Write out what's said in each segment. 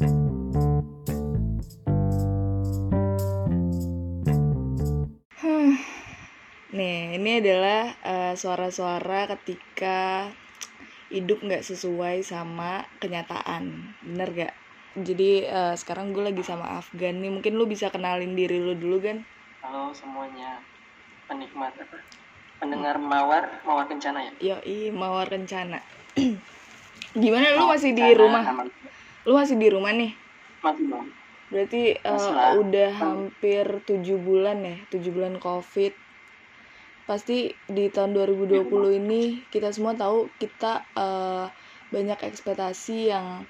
Hmm. Nih, ini adalah eh, suara-suara ketika hidup nggak sesuai sama kenyataan. Bener gak? Jadi eh, sekarang gue lagi sama Afgan nih. Mungkin lu bisa kenalin diri lu dulu kan? Halo semuanya penikmat apa? Pendengar mawar mawar kencana ya? Yoi, mawar rencana. Gimana lu Mawar masih di Kencana rumah? sama- Lu masih di rumah nih? Masih dong. Berarti Masih lah. udah hampir tujuh bulan ya, tujuh bulan COVID. Pasti di tahun 2020 ini kita semua tahu kita eh, banyak ekspektasi yang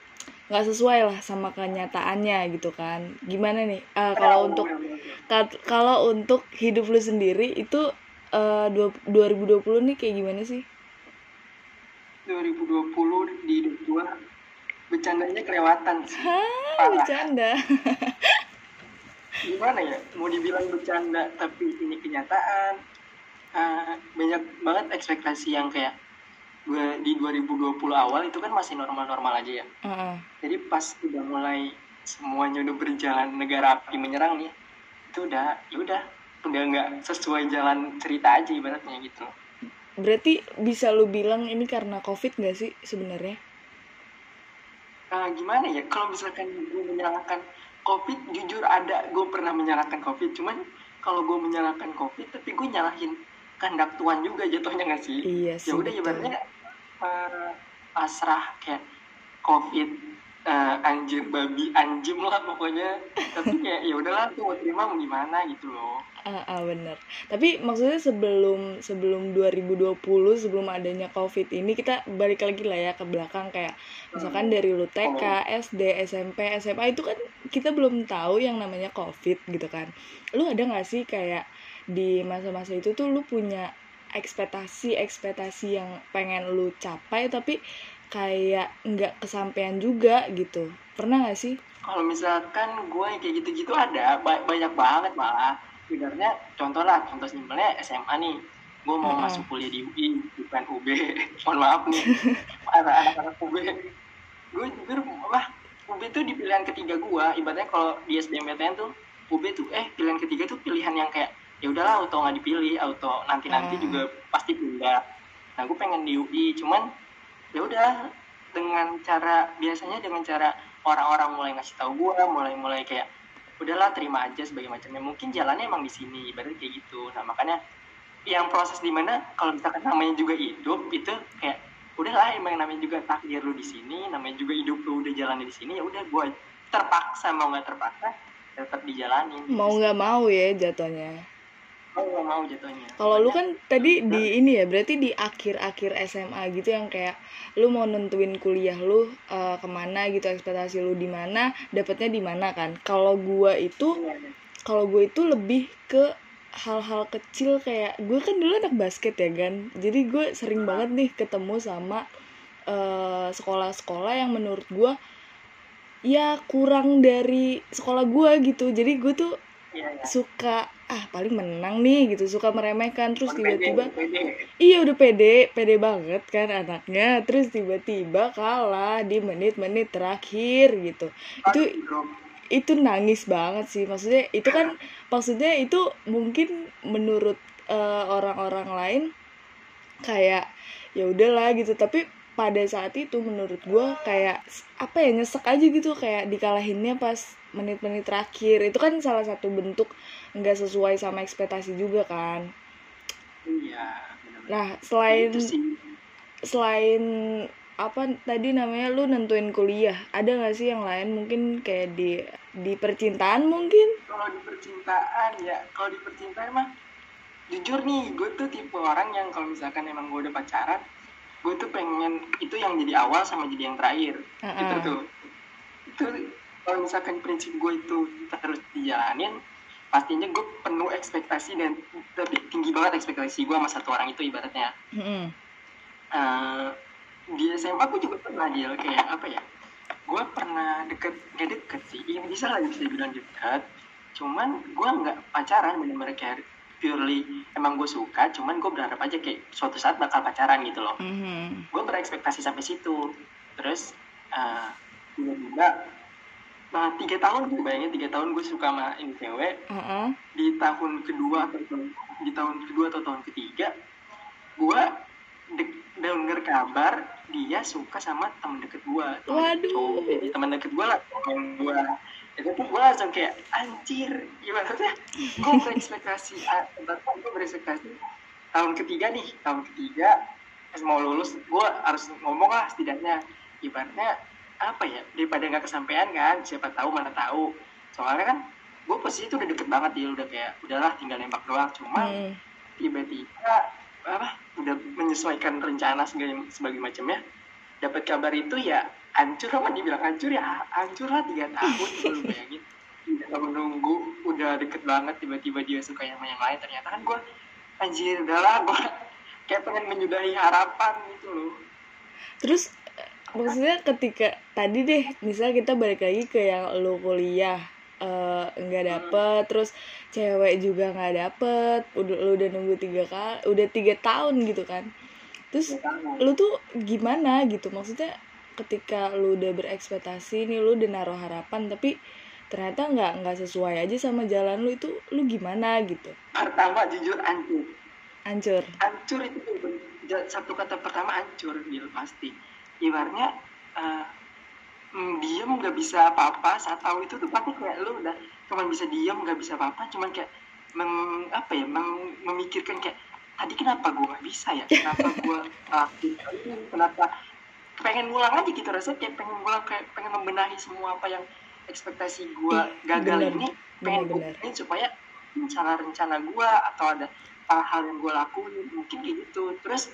nggak sesuai lah sama kenyataannya gitu kan. Gimana nih? Eh, kalau untuk ka- kalau untuk hidup lu sendiri itu dua- 2020 nih kayak gimana sih? 2020 di hidup gua bercandanya kelewatan sih. Hah, Parah. bercanda. Gimana ya? Mau dibilang bercanda tapi ini kenyataan. Ah, banyak banget ekspektasi yang kayak gua di 2020 awal itu kan masih normal-normal aja ya. Heeh. Jadi pas udah mulai semuanya udah berjalan negara api menyerang nih, itu udah ya udah udah nggak sesuai jalan cerita aja ibaratnya gitu. Berarti bisa lu bilang ini karena COVID nggak sih sebenarnya? Nah, gimana ya? Kalau misalkan gue menyalahkan covid jujur ada gue pernah menyalahkan covid. Cuman kalau gue menyalahkan covid tapi gue nyalahin kehendak Tuhan juga jatuhnya nggak sih? Iya sih. ya udah ibaratnya eh, pasrah kayak covid eh, anjir babi anjim lah pokoknya. Tapi kayak ya udahlah tuh mau terima mau gimana gitu loh. Ah, ah, bener. Tapi maksudnya sebelum sebelum 2020 sebelum adanya COVID ini kita balik lagi lah ya ke belakang. Kayak misalkan dari lu TK, SD, SMP, SMA itu kan kita belum tahu yang namanya COVID gitu kan. Lu ada nggak sih kayak di masa-masa itu tuh lu punya ekspektasi ekspektasi yang pengen lu capai tapi kayak nggak kesampaian juga gitu. Pernah nggak sih? kalau misalkan gue kayak gitu-gitu ada ba- banyak banget malah sebenarnya contoh lah contoh simpelnya SMA nih gue mau Mm-mm. masuk kuliah di UI bukan UB mohon maaf nih para anak-anak UB gue jujur wah UB tuh di pilihan ketiga gue ibaratnya kalau di SBMPTN tuh UB tuh eh pilihan ketiga tuh pilihan yang kayak ya udahlah auto nggak dipilih auto nanti nanti Ah. juga pasti pindah nah gue pengen di UI cuman ya udah dengan cara biasanya dengan cara orang-orang mulai ngasih tahu gue mulai mulai kayak udahlah terima aja sebagai macamnya mungkin jalannya emang di sini ibaratnya kayak gitu. Nah makanya yang proses di mana kalau misalkan namanya juga hidup itu kayak udahlah emang namanya juga takdir lu di sini namanya juga hidup lu udah jalan di sini ya udah gue terpaksa mau nggak terpaksa tetap dijalanin. Mau nggak mau ya jatuhnya. Mau nggak mau jatuhnya Kalau lu kan tadi di ini ya, berarti di akhir-akhir SMA gitu yang kayak lu mau nentuin kuliah lu eh, ke mana gitu, ekspektasi lu di mana, dapatnya di mana kan. Kalau gua itu, kalau gue itu lebih ke hal-hal kecil kayak gue kan dulu anak basket ya kan, jadi gue sering banget nih ketemu sama eh, sekolah-sekolah yang menurut gua ya kurang dari sekolah gua gitu. Jadi gue tuh Iya, iya. suka ah paling menang nih gitu. Suka meremehkan. Terus tiba-tiba iya udah pede pede banget kan anaknya. Terus tiba-tiba kalah di menit-menit terakhir gitu. Itu itu. nangis banget sih. Maksudnya itu kan maksudnya itu mungkin menurut eh, orang-orang lain kayak ya udahlah gitu. Tapi pada saat itu menurut gua kayak apa ya nyesek aja gitu. Kayak dikalahinnya pas menit-menit terakhir. Itu kan salah satu bentuk nggak sesuai sama ekspektasi juga kan. Iya nah selain selain apa tadi namanya lu nentuin kuliah ada nggak sih yang lain mungkin kayak di di percintaan mungkin? Kalau di percintaan ya kalau di percintaan mah jujur nih gue tuh tipe orang yang kalau misalkan emang gue udah pacaran gue tuh pengen itu yang jadi awal sama jadi yang terakhir. Gitu Heeh. tuh. Itu kalau misalkan prinsip gue itu terus dijalanin pastinya gue penuh ekspektasi dan tapi tinggi banget ekspektasi gue sama satu orang itu ibaratnya. Mm-mm. Eh, di SMA aku juga pernah Jel kayak apa ya? Gue pernah deket gak deket sih. Ini bisa lah bisa dibilang deket. Cuman gue nggak pacaran bener-bener kayak purely emang gue suka. Cuman gue berharap aja kayak suatu saat bakal pacaran gitu loh. Mhm. gue berekspektasi sampai situ. Terus eh, tiba-tiba nah tiga tahun gue bayangin tiga tahun gue suka sama ini cewek. Heeh. di tahun kedua atau di tahun kedua atau tahun ketiga gue de- denger kabar dia suka sama temen deket gue Waduh. cowok jadi temen deket gue lah temen gue itu tuh gue langsung kayak anjir gimana sih? Gue berekspektasi ah, bentar, gue berekspektasi tahun ketiga nih tahun ketiga. Pas mau lulus gue harus ngomong lah setidaknya. Ibaratnya apa ya daripada nggak kesampaian kan siapa tahu mana tahu. Soalnya kan gue posisi itu udah deket banget ya udah kayak udahlah tinggal nembak doang. Cuma Hmm. tiba-tiba apa udah menyesuaikan rencana sebagai sebagai macamnya dapat kabar itu ya hancur. Apa dibilang hancur ya? Hancur lah tiga tahun. Lu bayangin udah menunggu udah deket banget tiba-tiba dia suka sama yang lain. Ternyata kan gue anjir udahlah gue kayak pengen menyudahi harapan gitu loh. Terus maksudnya ketika tadi deh, misalnya kita balik lagi ke yang lu kuliah eh, nggak dapet, terus cewek juga nggak dapet, udah lu udah nunggu tiga kali, udah tiga tahun gitu kan. Terus lu tuh gimana gitu? Maksudnya ketika lu udah berekspektasi nih, lu udah naruh harapan, tapi ternyata nggak nggak sesuai aja sama jalan lu itu, lu gimana gitu? pertama jujur hancur Hancur. hancur itu satu kata pertama hancur Bil, pasti ibaratnya eh, mm, diem nggak bisa apa-apa saat tahu itu tuh pasti kayak lu udah cuma bisa diem nggak bisa apa-apa cuman kayak meng, apa ya meng- memikirkan kayak tadi kenapa gue nggak bisa ya? Kenapa gue ngelakuin ini? Kenapa pengen ngulang aja gitu rasanya kayak pengen ngulang kayak pengen membenahi semua apa yang ekspektasi gue Ih, gagal bener. ini pengen benerin supaya rencana-rencana gue atau ada hal-hal yang gue lakuin mungkin kayak gitu. Terus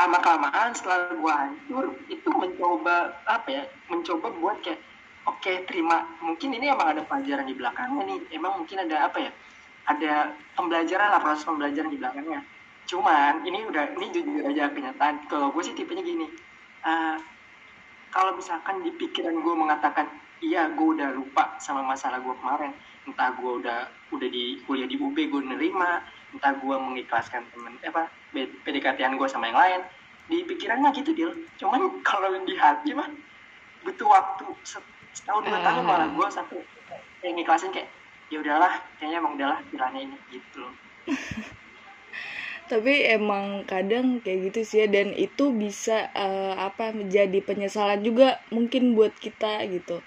lama kelamaan setelah gue hancur itu mencoba apa ya mencoba buat kayak oke terima. Mungkin ini emang ada pelajaran di belakangnya nih. Emang mungkin ada apa ya ada pembelajaran lah proses pembelajaran di belakangnya. Cuman ini udah ini jujur aja kenyataan. Kalau gue sih tipenya gini. Eh, kalau misalkan di pikiran gue mengatakan iya gue udah lupa sama masalah gue kemarin. Entah gue udah udah di kuliah di UB gue nerima. Entah gue mengikhlaskan temen eh, apa PDKT-an gue sama yang lain. Di pikiran mah gitu deal cuman kalau di hati mah butuh waktu se- setahun dua tahun Ah. malah gue sampai kayak ngiklasin kayak ya udahlah kayaknya emang udahlah pilihannya ini gitu. Tapi emang kadang kayak gitu sih ya dan itu bisa eh, apa menjadi penyesalan juga mungkin buat kita gitu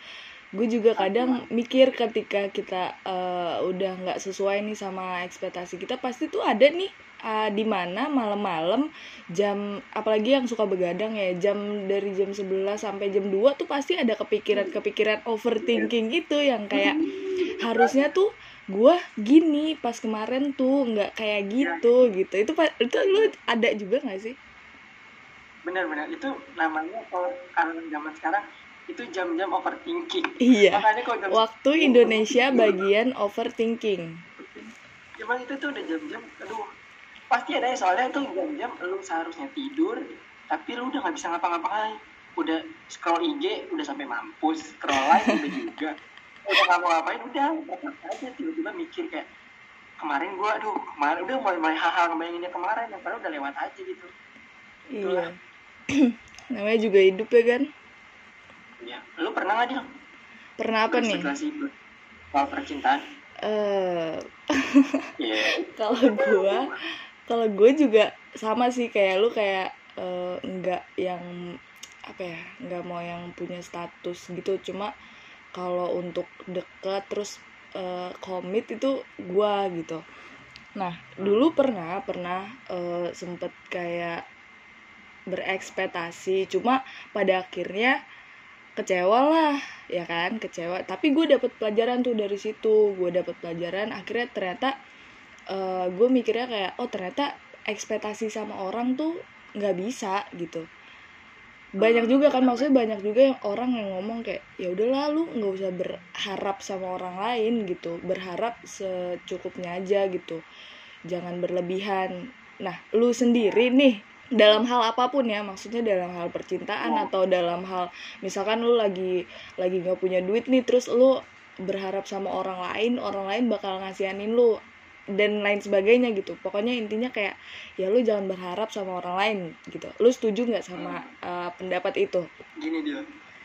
gue juga kadang mikir ketika kita eh, udah nggak sesuai nih sama ekspektasi kita pasti tuh ada nih eh, di mana malam-malam jam apalagi yang suka begadang ya jam dari jam 11 sampai jam 2 tuh pasti ada kepikiran-kepikiran overthinking gitu yang kayak harusnya tuh gua gini pas kemarin tuh nggak kayak gitu gitu. Itu itu lu ada juga nggak sih? Benar-benar itu namanya kalau zaman sekarang itu jam-jam overthinking. Iya. Makanya kalau jam waktu Indonesia bagian overthinking. Cuman itu tuh udah jam-jam, aduh, pasti ada ya soalnya tuh jam-jam lu seharusnya tidur, tapi lu udah nggak bisa ngapa-ngapain. Udah scroll IG, udah sampai mampus, scroll live udah juga. Udah nggak mau ngapain, udah aja tiba-tiba mikir kayak kemarin gua, aduh, kemarin udah mulai mulai hal-hal ngebayanginnya kemarin, yang padahal udah lewat aja gitu. iya. Namanya juga hidup ya kan Ya, lu pernah nggak dia? pernah apa nih soal percintaan? eh Iya. kalau gua kalau gue juga sama sih kayak lu kayak nggak yang apa ya nggak mau yang punya status gitu cuma kalau untuk dekat terus eh, komit itu gua gitu nah dulu pernah pernah eh, sempet kayak berekspektasi cuma pada akhirnya kecewa lah ya kan? Kecewa. Tapi gue dapet pelajaran tuh dari situ. Gue dapet pelajaran akhirnya ternyata eh gue mikirnya kayak oh ternyata ekspektasi sama orang tuh nggak bisa gitu. Banyak juga kan maksudnya banyak juga yang orang yang ngomong kayak ya udahlah lu nggak usah berharap sama orang lain gitu. Berharap secukupnya aja gitu. Jangan berlebihan. Nah lu sendiri nih dalam hal apa pun ya maksudnya dalam hal percintaan atau dalam hal misalkan lu lagi lagi nggak punya duit nih terus lu berharap sama orang lain orang lain bakal ngasihanin lu dan lain sebagainya gitu. Pokoknya intinya kayak ya lu jangan berharap sama orang lain gitu. Lu setuju nggak sama uh, pendapat itu? Gini dia.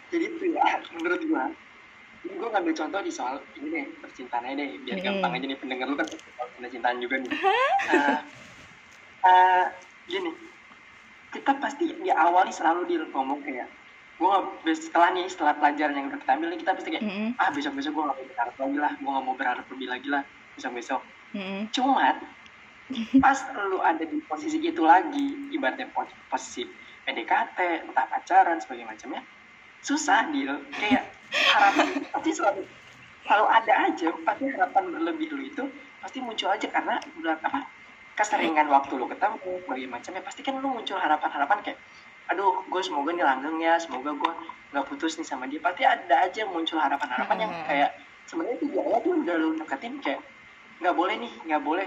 Jadi tuh ya, menurut gua ini gue ngambil contoh di soal ini deh percintaannya deh biar Hmm. gampang aja nih pendengar lu kan soal cinta-cintaan juga nih. Uh, uh, gini kita pasti diawali selalu di ngomong kayak gue nggak setelah nih setelah pelajaran yang udah kita ambil nih kita pasti kayak Mm-mm. ah besok besok gue gak mau berharap lagi lah gue gak mau berharap lebih lagi lah besok besok Mm-mm. cuman pas lu ada di posisi itu lagi ibaratnya pos- posisi PDKT entah pacaran sebagai macamnya susah deal kayak harapan pasti selalu selalu ada aja pasti harapan berlebih lu itu pasti muncul aja karena udah apa keseringan waktu lu ketemu sebagai macamnya pasti kan lu muncul harapan-harapan kayak aduh gue semoga nih langgeng ya semoga gue nggak putus nih sama dia pasti ada aja muncul harapan-harapan yang Hmm. kayak sebenarnya tujuannya tuh udah lu deketin kayak nggak boleh nih nggak boleh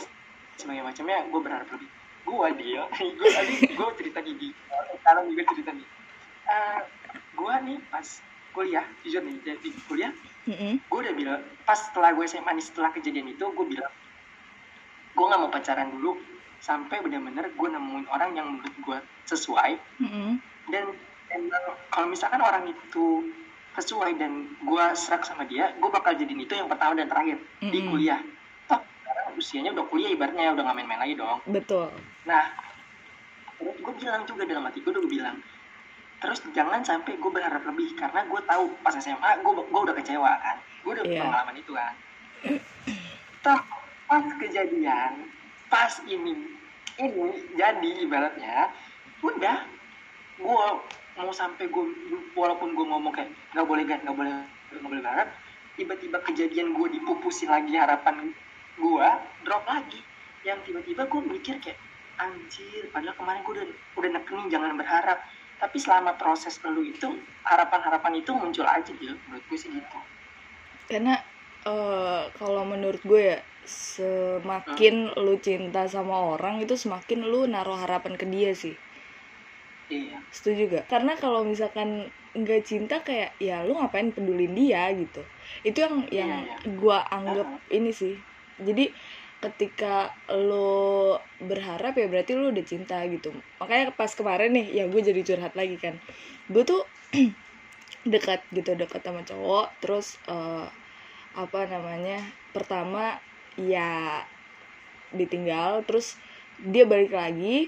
sebagai macamnya gue berharap lebih gue dia gue tadi gue cerita gigi sekarang juga cerita nih Eh, gue nih pas kuliah jujur nih jadi kuliah Mm-mm. gue udah bilang pas setelah gue SMA nih setelah kejadian itu gue bilang gue nggak mau pacaran dulu. Sampai benar-benar gue nemuin orang yang menurut gue sesuai. Mm-mm. dan emang kalau misalkan orang itu sesuai dan gue serak sama dia gue bakal jadiin itu yang pertama dan terakhir di Mm-mm. kuliah. Toh sekarang usianya udah kuliah ibaratnya udah nggak main-main lagi dong. Betul. Nah terus gue bilang juga dalam hati gue udah bilang terus jangan sampai gue berharap lebih karena gue tahu pas SMA gue gue udah kecewa kan. Gue udah Iya. pengalaman itu kan. Toh pas kejadian pas ini ini jadi ibaratnya udah gue mau sampai gue walaupun gue ngomong kayak nggak boleh kan nggak boleh nggak boleh berharap tiba-tiba kejadian gue dipupusin lagi harapan gue drop lagi. Yang tiba-tiba gue mikir kayak anjir padahal kemarin gue udah udah nekenin jangan berharap. Tapi selama proses lu itu harapan-harapan itu muncul aja gitu menurut gue sih gitu. Karena eh, kalau menurut gue ya semakin lu cinta sama orang itu semakin lu naruh harapan ke dia sih. Iya. Setuju gak? Karena kalau misalkan nggak cinta kayak ya lu ngapain pedulin dia gitu. Itu yang yang Iya, gua anggap ini sih. Jadi ketika lo berharap ya berarti lu udah cinta gitu. Makanya pas kemarin nih ya gue jadi curhat lagi kan. Gue tuh dekat gitu dekat sama cowok. Terus eh, apa namanya pertama ya ditinggal. Terus dia balik lagi.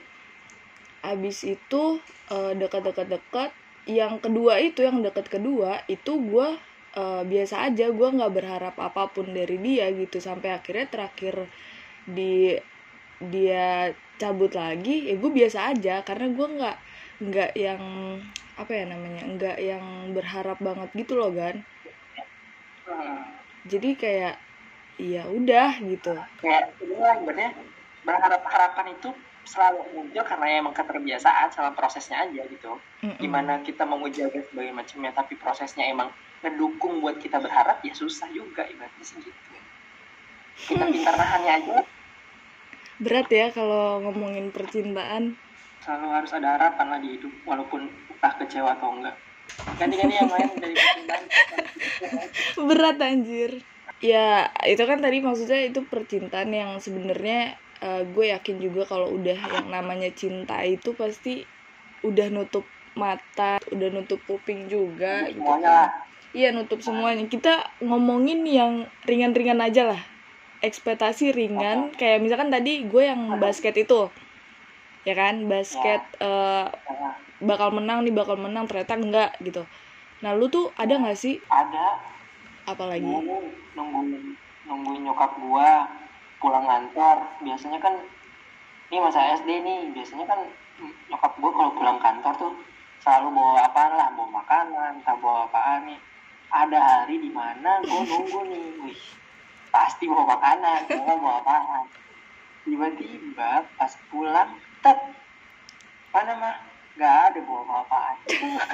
Abis itu eh, dekat-dekat-dekat yang kedua itu yang dekat kedua itu gue biasa aja. Gue nggak berharap apa pun dari dia gitu. Sampai akhirnya terakhir di dia cabut lagi ya gue biasa aja. Karena gue nggak nggak yang apa ya namanya nggak yang berharap banget gitu loh kan jadi kayak ya udah gitu. Kayak inilah ibaratnya berharap harapan itu selalu muncul karena emang keterbiasaan sama prosesnya aja gitu. Mm-mm. gimana kita mau menjaga sebagai macamnya tapi prosesnya emang ngedukung buat kita berharap ya susah juga ibaratnya sih gitu. Kita pintar nahannya aja. Berat ya kalau ngomongin percintaan. Selalu harus ada harapan lah di hidup walaupun entah kecewa atau enggak. Ganti-ganti yang lain dari percintaan. Berat anjir ya itu kan tadi maksudnya itu percintaan yang sebenarnya eh, gue yakin juga kalau udah yang namanya cinta itu pasti udah nutup mata udah nutup kuping juga gitu semuanya kan. iya nutup semuanya. Kita ngomongin yang ringan-ringan aja lah. Ekspektasi ringan kayak misalkan tadi gue yang basket itu ya kan? Basket Nah, bakal menang nih bakal menang ternyata enggak gitu. Nah lu tuh ada nggak sih? Ada apalagi nunggu nungguin nungguin nyokap gua pulang kantor. Biasanya kan ini masa SD nih biasanya kan nyokap gua kalau pulang kantor tuh selalu bawa apaan lah bawa makanan entah bawa apaan nih. Ada hari di mana gua nunggu nih wih pasti bawa makanan gua bawa apaan. Tiba-tiba pas pulang tet mana mah nggak ada bawa apa-apaan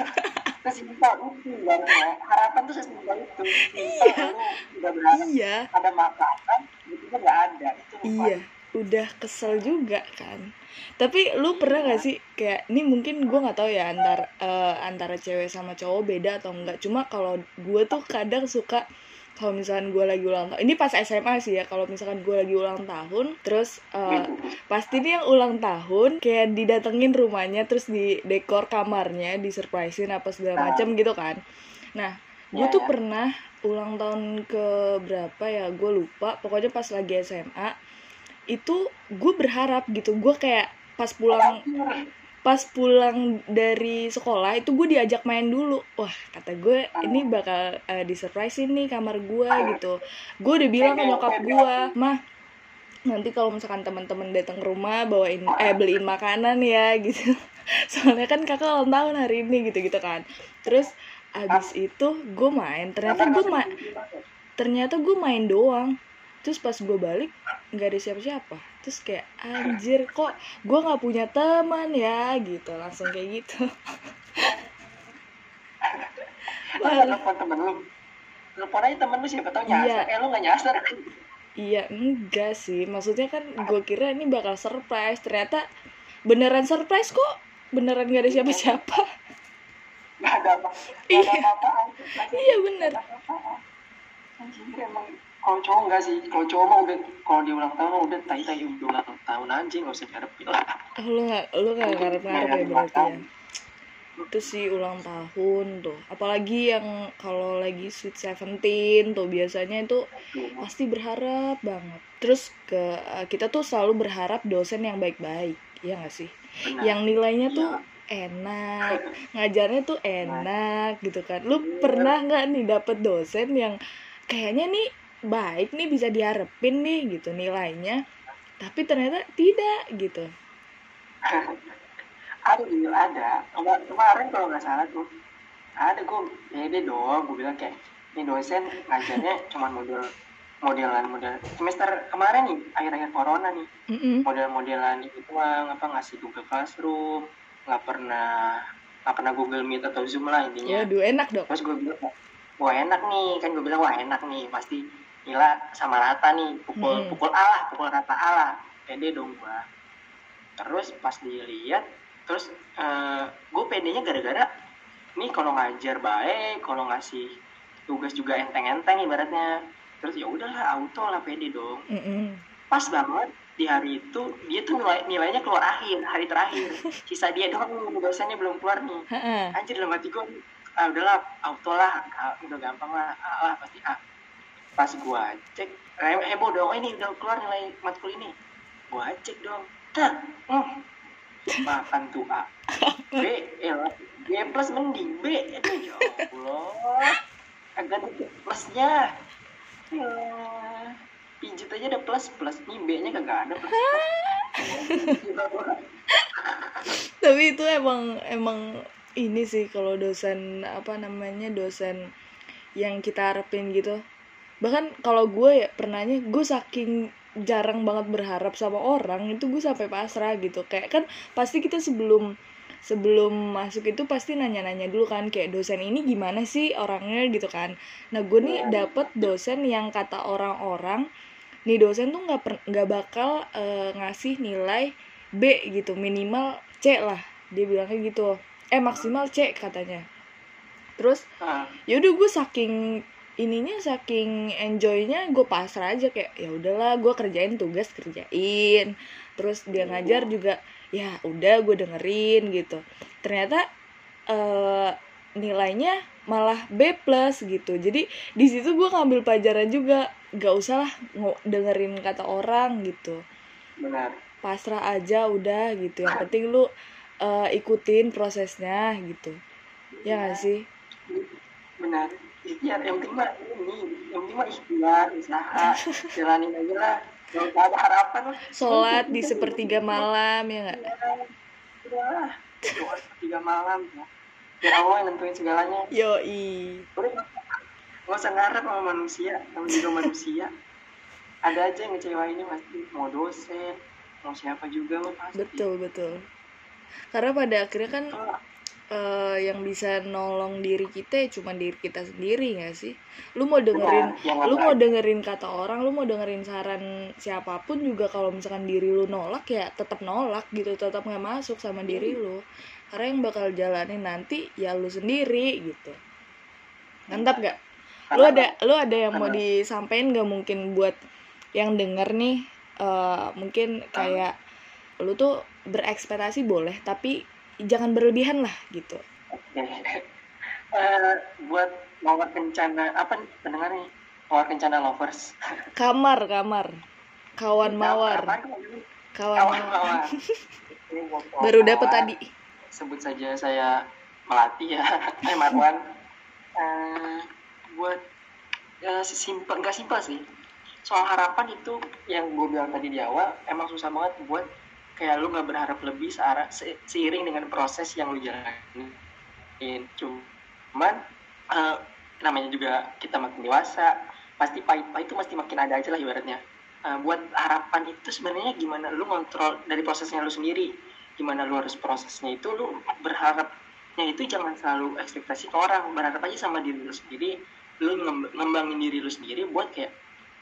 sesimpel itu sebenarnya harapan tuh sesimpel itu. Simpel lu udah berharap iya. ada makanan itu nggak ada. Itu iya udah kesel juga kan. Tapi lu pernah gak sih kayak ini mungkin gue nggak tahu ya antar eh, antara cewek sama cowok beda atau enggak cuma kalau gue tuh kadang suka kalau misalkan gue lagi ulang tahun ini pas SMA sih ya kalau misalkan gue lagi ulang tahun terus gitu. pasti nih yang ulang tahun kayak didatengin rumahnya terus di dekor kamarnya disurprisein apa segala macam gitu kan nah gue Iya, tuh iya. pernah ulang tahun ke berapa ya gue lupa pokoknya pas lagi SMA itu gue berharap gitu gue kayak pas pulang pas pulang dari sekolah itu gue diajak main dulu. Wah kata gue ini bakal uh, disurprisein nih kamar gue gitu. Gue udah bilang ke nyokap gue mah nanti kalau misalkan teman-teman datang ke rumah bawain eh beliin makanan ya gitu. Soalnya kan kakak ulang tahun hari ini gitu gitu kan. Terus abis itu gue main ternyata gue ma ternyata gue main doang. Terus pas gue balik nggak ada siapa-siapa terus kayak anjir kok gue nggak punya teman ya gitu langsung kayak gitu telepon temen lu. Telepon aja temen lu siapa tau nyasar. Iya. Eh lu nggak nyasar. iya enggak sih maksudnya kan gue kira ini bakal surprise ternyata beneran surprise kok beneran gak ada siapa-siapa Gak ada apa. Gak Iya. iya bener Gak. Anjir emang kalau cowok enggak sih. Kalau cowok mah udah kalau di ulang tahun udah tai tai udah ulang tahun aja nggak usah ngarepin lah. Oh, lu nggak lu nggak ngarep ngarep ya berarti ya? Itu sih ulang tahun tuh. Apalagi yang kalau lagi sweet seventeen tuh biasanya itu pasti berharap banget. Terus ke kita tuh selalu berharap dosen yang baik-baik ya nggak sih? Benar. yang nilainya tuh Iya. enak ngajarnya tuh enak gitu kan. Lu Iya. pernah nggak nih dapet dosen yang kayaknya nih baik nih bisa diharapin nih gitu nilainya. Tapi ternyata tidak gitu. Ada iya ada. Kema- kemarin kalau nggak salah tuh ada gue pede dong gue bilang kayak ini dosen ngajarnya cuma model modelan model semester kemarin nih akhir-akhir corona nih. Mm-mm. model-modelan itu doang apa ngasih Google Classroom nggak pernah nggak pernah Google Meet atau Zoom lah intinya. Waduh enak dong. Terus gue bilang wah enak nih kan gue bilang wah enak nih pasti Nila sama rata nih pukul Hmm. pukul A lah pukul rata A lah. Pede dong gue terus pas dilihat terus eh, gue pedenya gara-gara nih kalau ngajar baik kalau ngasih tugas juga enteng-enteng ibaratnya. Terus ya udahlah auto lah pede dong. Mm-mm. pas banget di hari itu dia tuh nilai, nilainya keluar akhir hari terakhir. Sisa dia doang dosennya belum keluar nih. Anjir dalam hati gue ah udahlah auto lah ah, udah gampang lah ah, lah pasti A pas gua cek he- heboh dong oh, ini udah keluar nilai matkul ini. Gua cek dong tak hmm. makan tuh A. B ya B plus mending B. Aduh ya Allah agak ada plusnya. Ya pijit aja ada plus plus. Nih B nya kagak ada plus. Tapi itu emang emang ini sih kalau dosen apa namanya dosen yang kita harapin gitu bahkan kalau gue ya pernahnya gue saking jarang banget berharap sama orang itu gue sampai pasrah gitu. Kayak kan pasti kita sebelum sebelum masuk itu pasti nanya-nanya dulu kan kayak dosen ini gimana sih orangnya? gitu kan. Nah gue nih dapet dosen yang kata orang-orang nih dosen tuh nggak nggak bakal eh, ngasih nilai B gitu minimal C lah. Dia bilangnya gitu. Eh maksimal C katanya. Terus Ah, yaudah gue saking ininya saking enjoynya gue pasrah aja kayak ya udahlah gue kerjain tugas kerjain. Terus dia ngajar juga ya udah gue dengerin gitu. Ternyata eh nilainya malah B plus gitu. Jadi di situ gue ngambil pelajaran juga gak usah lah dengerin kata orang gitu. Benar. Pasrah aja udah gitu. Yang penting lu eh, ikutin prosesnya gitu. Ya gak sih? Benar ikhtiar yang penting mah ini yang penting mah ikhtiar usaha jalanin aja lah. Kalau ada harapan lah sholat di sepertiga malam ya nggak? Udahlah doa tiga malam ya. Biar Allah yang nentuin segalanya. Yoi. Udah nggak? Usah ngarep sama manusia sama juga manusia. Ada aja yang ngecewainnya pasti. Mau dosen mau siapa juga mah pasti. Betul betul. Karena pada akhirnya kan Oh, eh, yang bisa nolong diri kita ya cuma diri kita sendiri nggak sih? Lu mau dengerin benar, yang lu mau dengerin kata orang lu mau dengerin saran siapa pun juga kalau misalkan diri lu nolak ya tetap nolak gitu tetap nggak masuk sama diri lu. Karena yang bakal jalanin nanti ya lu sendiri gitu. Mantap gak lu ada lu ada yang mau disampaikan gak mungkin buat yang denger nih? Eh, mungkin kayak lu tuh berekspektasi boleh tapi jangan berlebihan lah gitu. Oke. Eh, buat mawar kencana apa nih pendengar nih mawar kencana lovers. Kamar kamar. Kawan mawar. tuh? kawan kawan mawar. kawan baru mawar. tadi. Sebut saja saya melati ya. Eh Marwan. Eh, buat ya simpel nggak simpel sih. Soal harapan itu yang gue bilang tadi di awal emang susah banget buat kayak lu nggak berharap lebih searah se- seiring dengan proses yang lu jalanin. Cuman eh, namanya juga kita makin dewasa pasti pahit-pahit itu pasti makin ada aja lah ibaratnya. Eh, buat harapan itu sebenarnya gimana? Lu kontrol dari prosesnya lu sendiri. Gimana lu harus prosesnya itu lu berharapnya itu jangan selalu ekspektasi ke orang. Berharap aja sama diri lu sendiri. Lu ngem- ngembangin diri lu sendiri buat kayak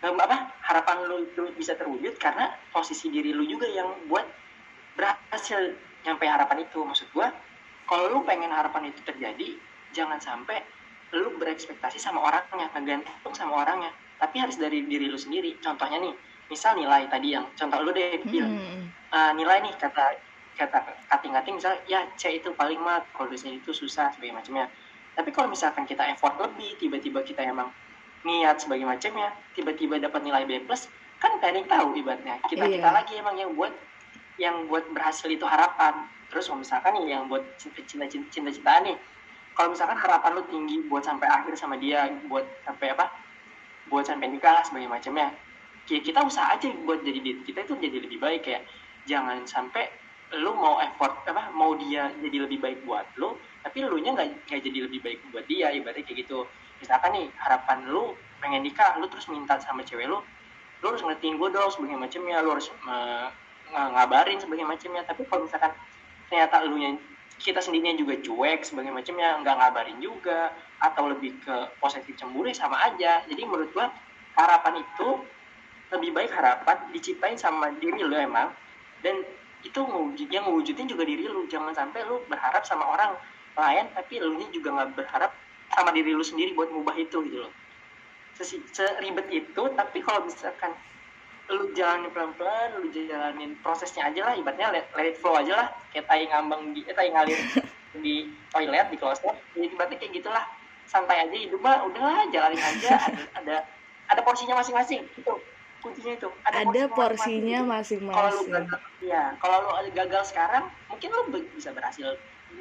em, apa harapan lu itu bisa terwujud karena posisi diri lu juga yang buat berhasil nyampe harapan itu maksud gua kalau lu pengen harapan itu terjadi jangan sampai lu berekspektasi sama orangnya ngegantung sama orangnya tapi harus dari diri lu sendiri contohnya nih misal nilai tadi yang contoh lu deh. Hmm. Eh, nilai nih kata kata kating-kating misal ya C itu paling mat kalau dosen itu susah sebagai macamnya tapi kalau misalkan kita effort lebih tiba-tiba kita emang niat sebagai macamnya tiba-tiba dapat nilai B plus kan yang tahu ibaratnya kita Iya. kita lagi emang yang buat yang buat berhasil itu harapan. Terus kalau misalkan nih yang buat cinta cinta cinta cintaan nih kalau misalkan harapan lu tinggi buat sampai akhir sama dia buat sampai apa? Buat sampai nikah lah sebagai macamnya. Ya kita usaha aja buat jadi diri kita itu jadi lebih baik kayak jangan sampai lu mau effort apa mau dia jadi lebih baik buat lu tapi lu nya nggak jadi lebih baik buat dia ibaratnya kayak gitu. Misalkan nih harapan lu pengen nikah lu terus minta sama cewek lu lu harus ngertiin gue dong sebagai macamnya lu harus ng- ngabarin sebagai macamnya tapi kalau misalkan ternyata lu nya kita sendirinya juga cuek sebagai macamnya nggak ngabarin juga atau lebih ke positif cemburu ya sama aja. Jadi menurut gua harapan itu lebih baik harapan diciptain sama diri lu emang. Dan itu yang ngewujudin juga diri lu. Jangan sampai lu berharap sama orang lain tapi lu nya juga nggak berharap sama diri lu sendiri buat ngubah itu gitu loh. Seribet itu tapi kalau misalkan lu jalanin pelan-pelan lu jalanin prosesnya aja lah ibaratnya let, let it flow aja lah. Kayak tai ngambang di eh, tai ngalir di toilet di kloset. Jadi ibaratnya kayak gitulah. Santai aja hidup mah udahlah jalanin aja. Ada ada ada porsinya masing-masing. Itu kuncinya itu. Ada porsinya masing-masing. kalau lu gagal ya kalau lu gagal sekarang mungkin lu bisa berhasil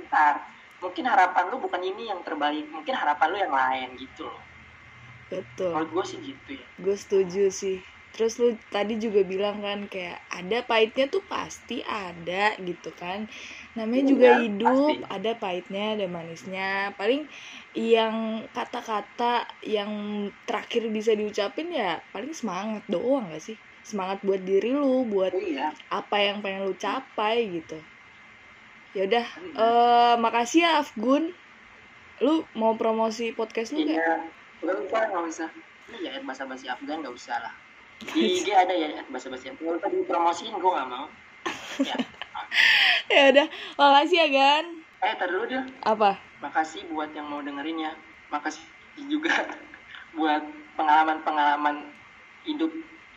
ntar. Mungkin harapan lu bukan ini yang terbaik mungkin harapan lu yang lain gitu loh. Betul. Menurut gue sih gitu ya. Gue setuju sih terus lu tadi juga bilang kan kayak ada pahitnya tuh pasti ada gitu kan. Namanya Iya, juga hidup pasti. ada pahitnya ada manisnya. Paling yang kata-kata yang terakhir bisa diucapin ya paling semangat doang gak sih? Semangat buat diri lu buat iya. apa yang pengen lu capai gitu. Ya udah eh makasih ya Afgun. Lu mau promosi podcast lu gak? iya. Nggak usah. Ini ya bahasa basi Afgan nggak usah lah di IG ada ya bahasa basi Afgan kalau tadi promosiin gue nggak mau. Ya. Ya udah makasih ya Gan. Eh tar dulu deh apa? Makasih buat yang mau dengerin ya. Makasih juga buat pengalaman-pengalaman hidup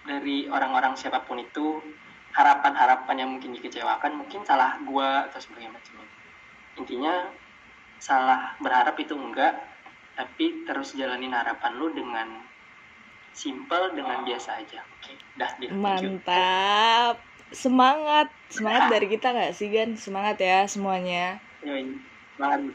dari orang-orang siapa pun itu. Harapan-harapan yang mungkin dikecewakan mungkin salah gua atau sebagainya. Macamnya intinya salah berharap itu enggak tapi terus jalanin harapan lu dengan simple dengan biasa aja oke dah deh. Mantap. Semangat. Semangat dari kita nggak sih, Gan? Semangat ya semuanya. Yoi, semangat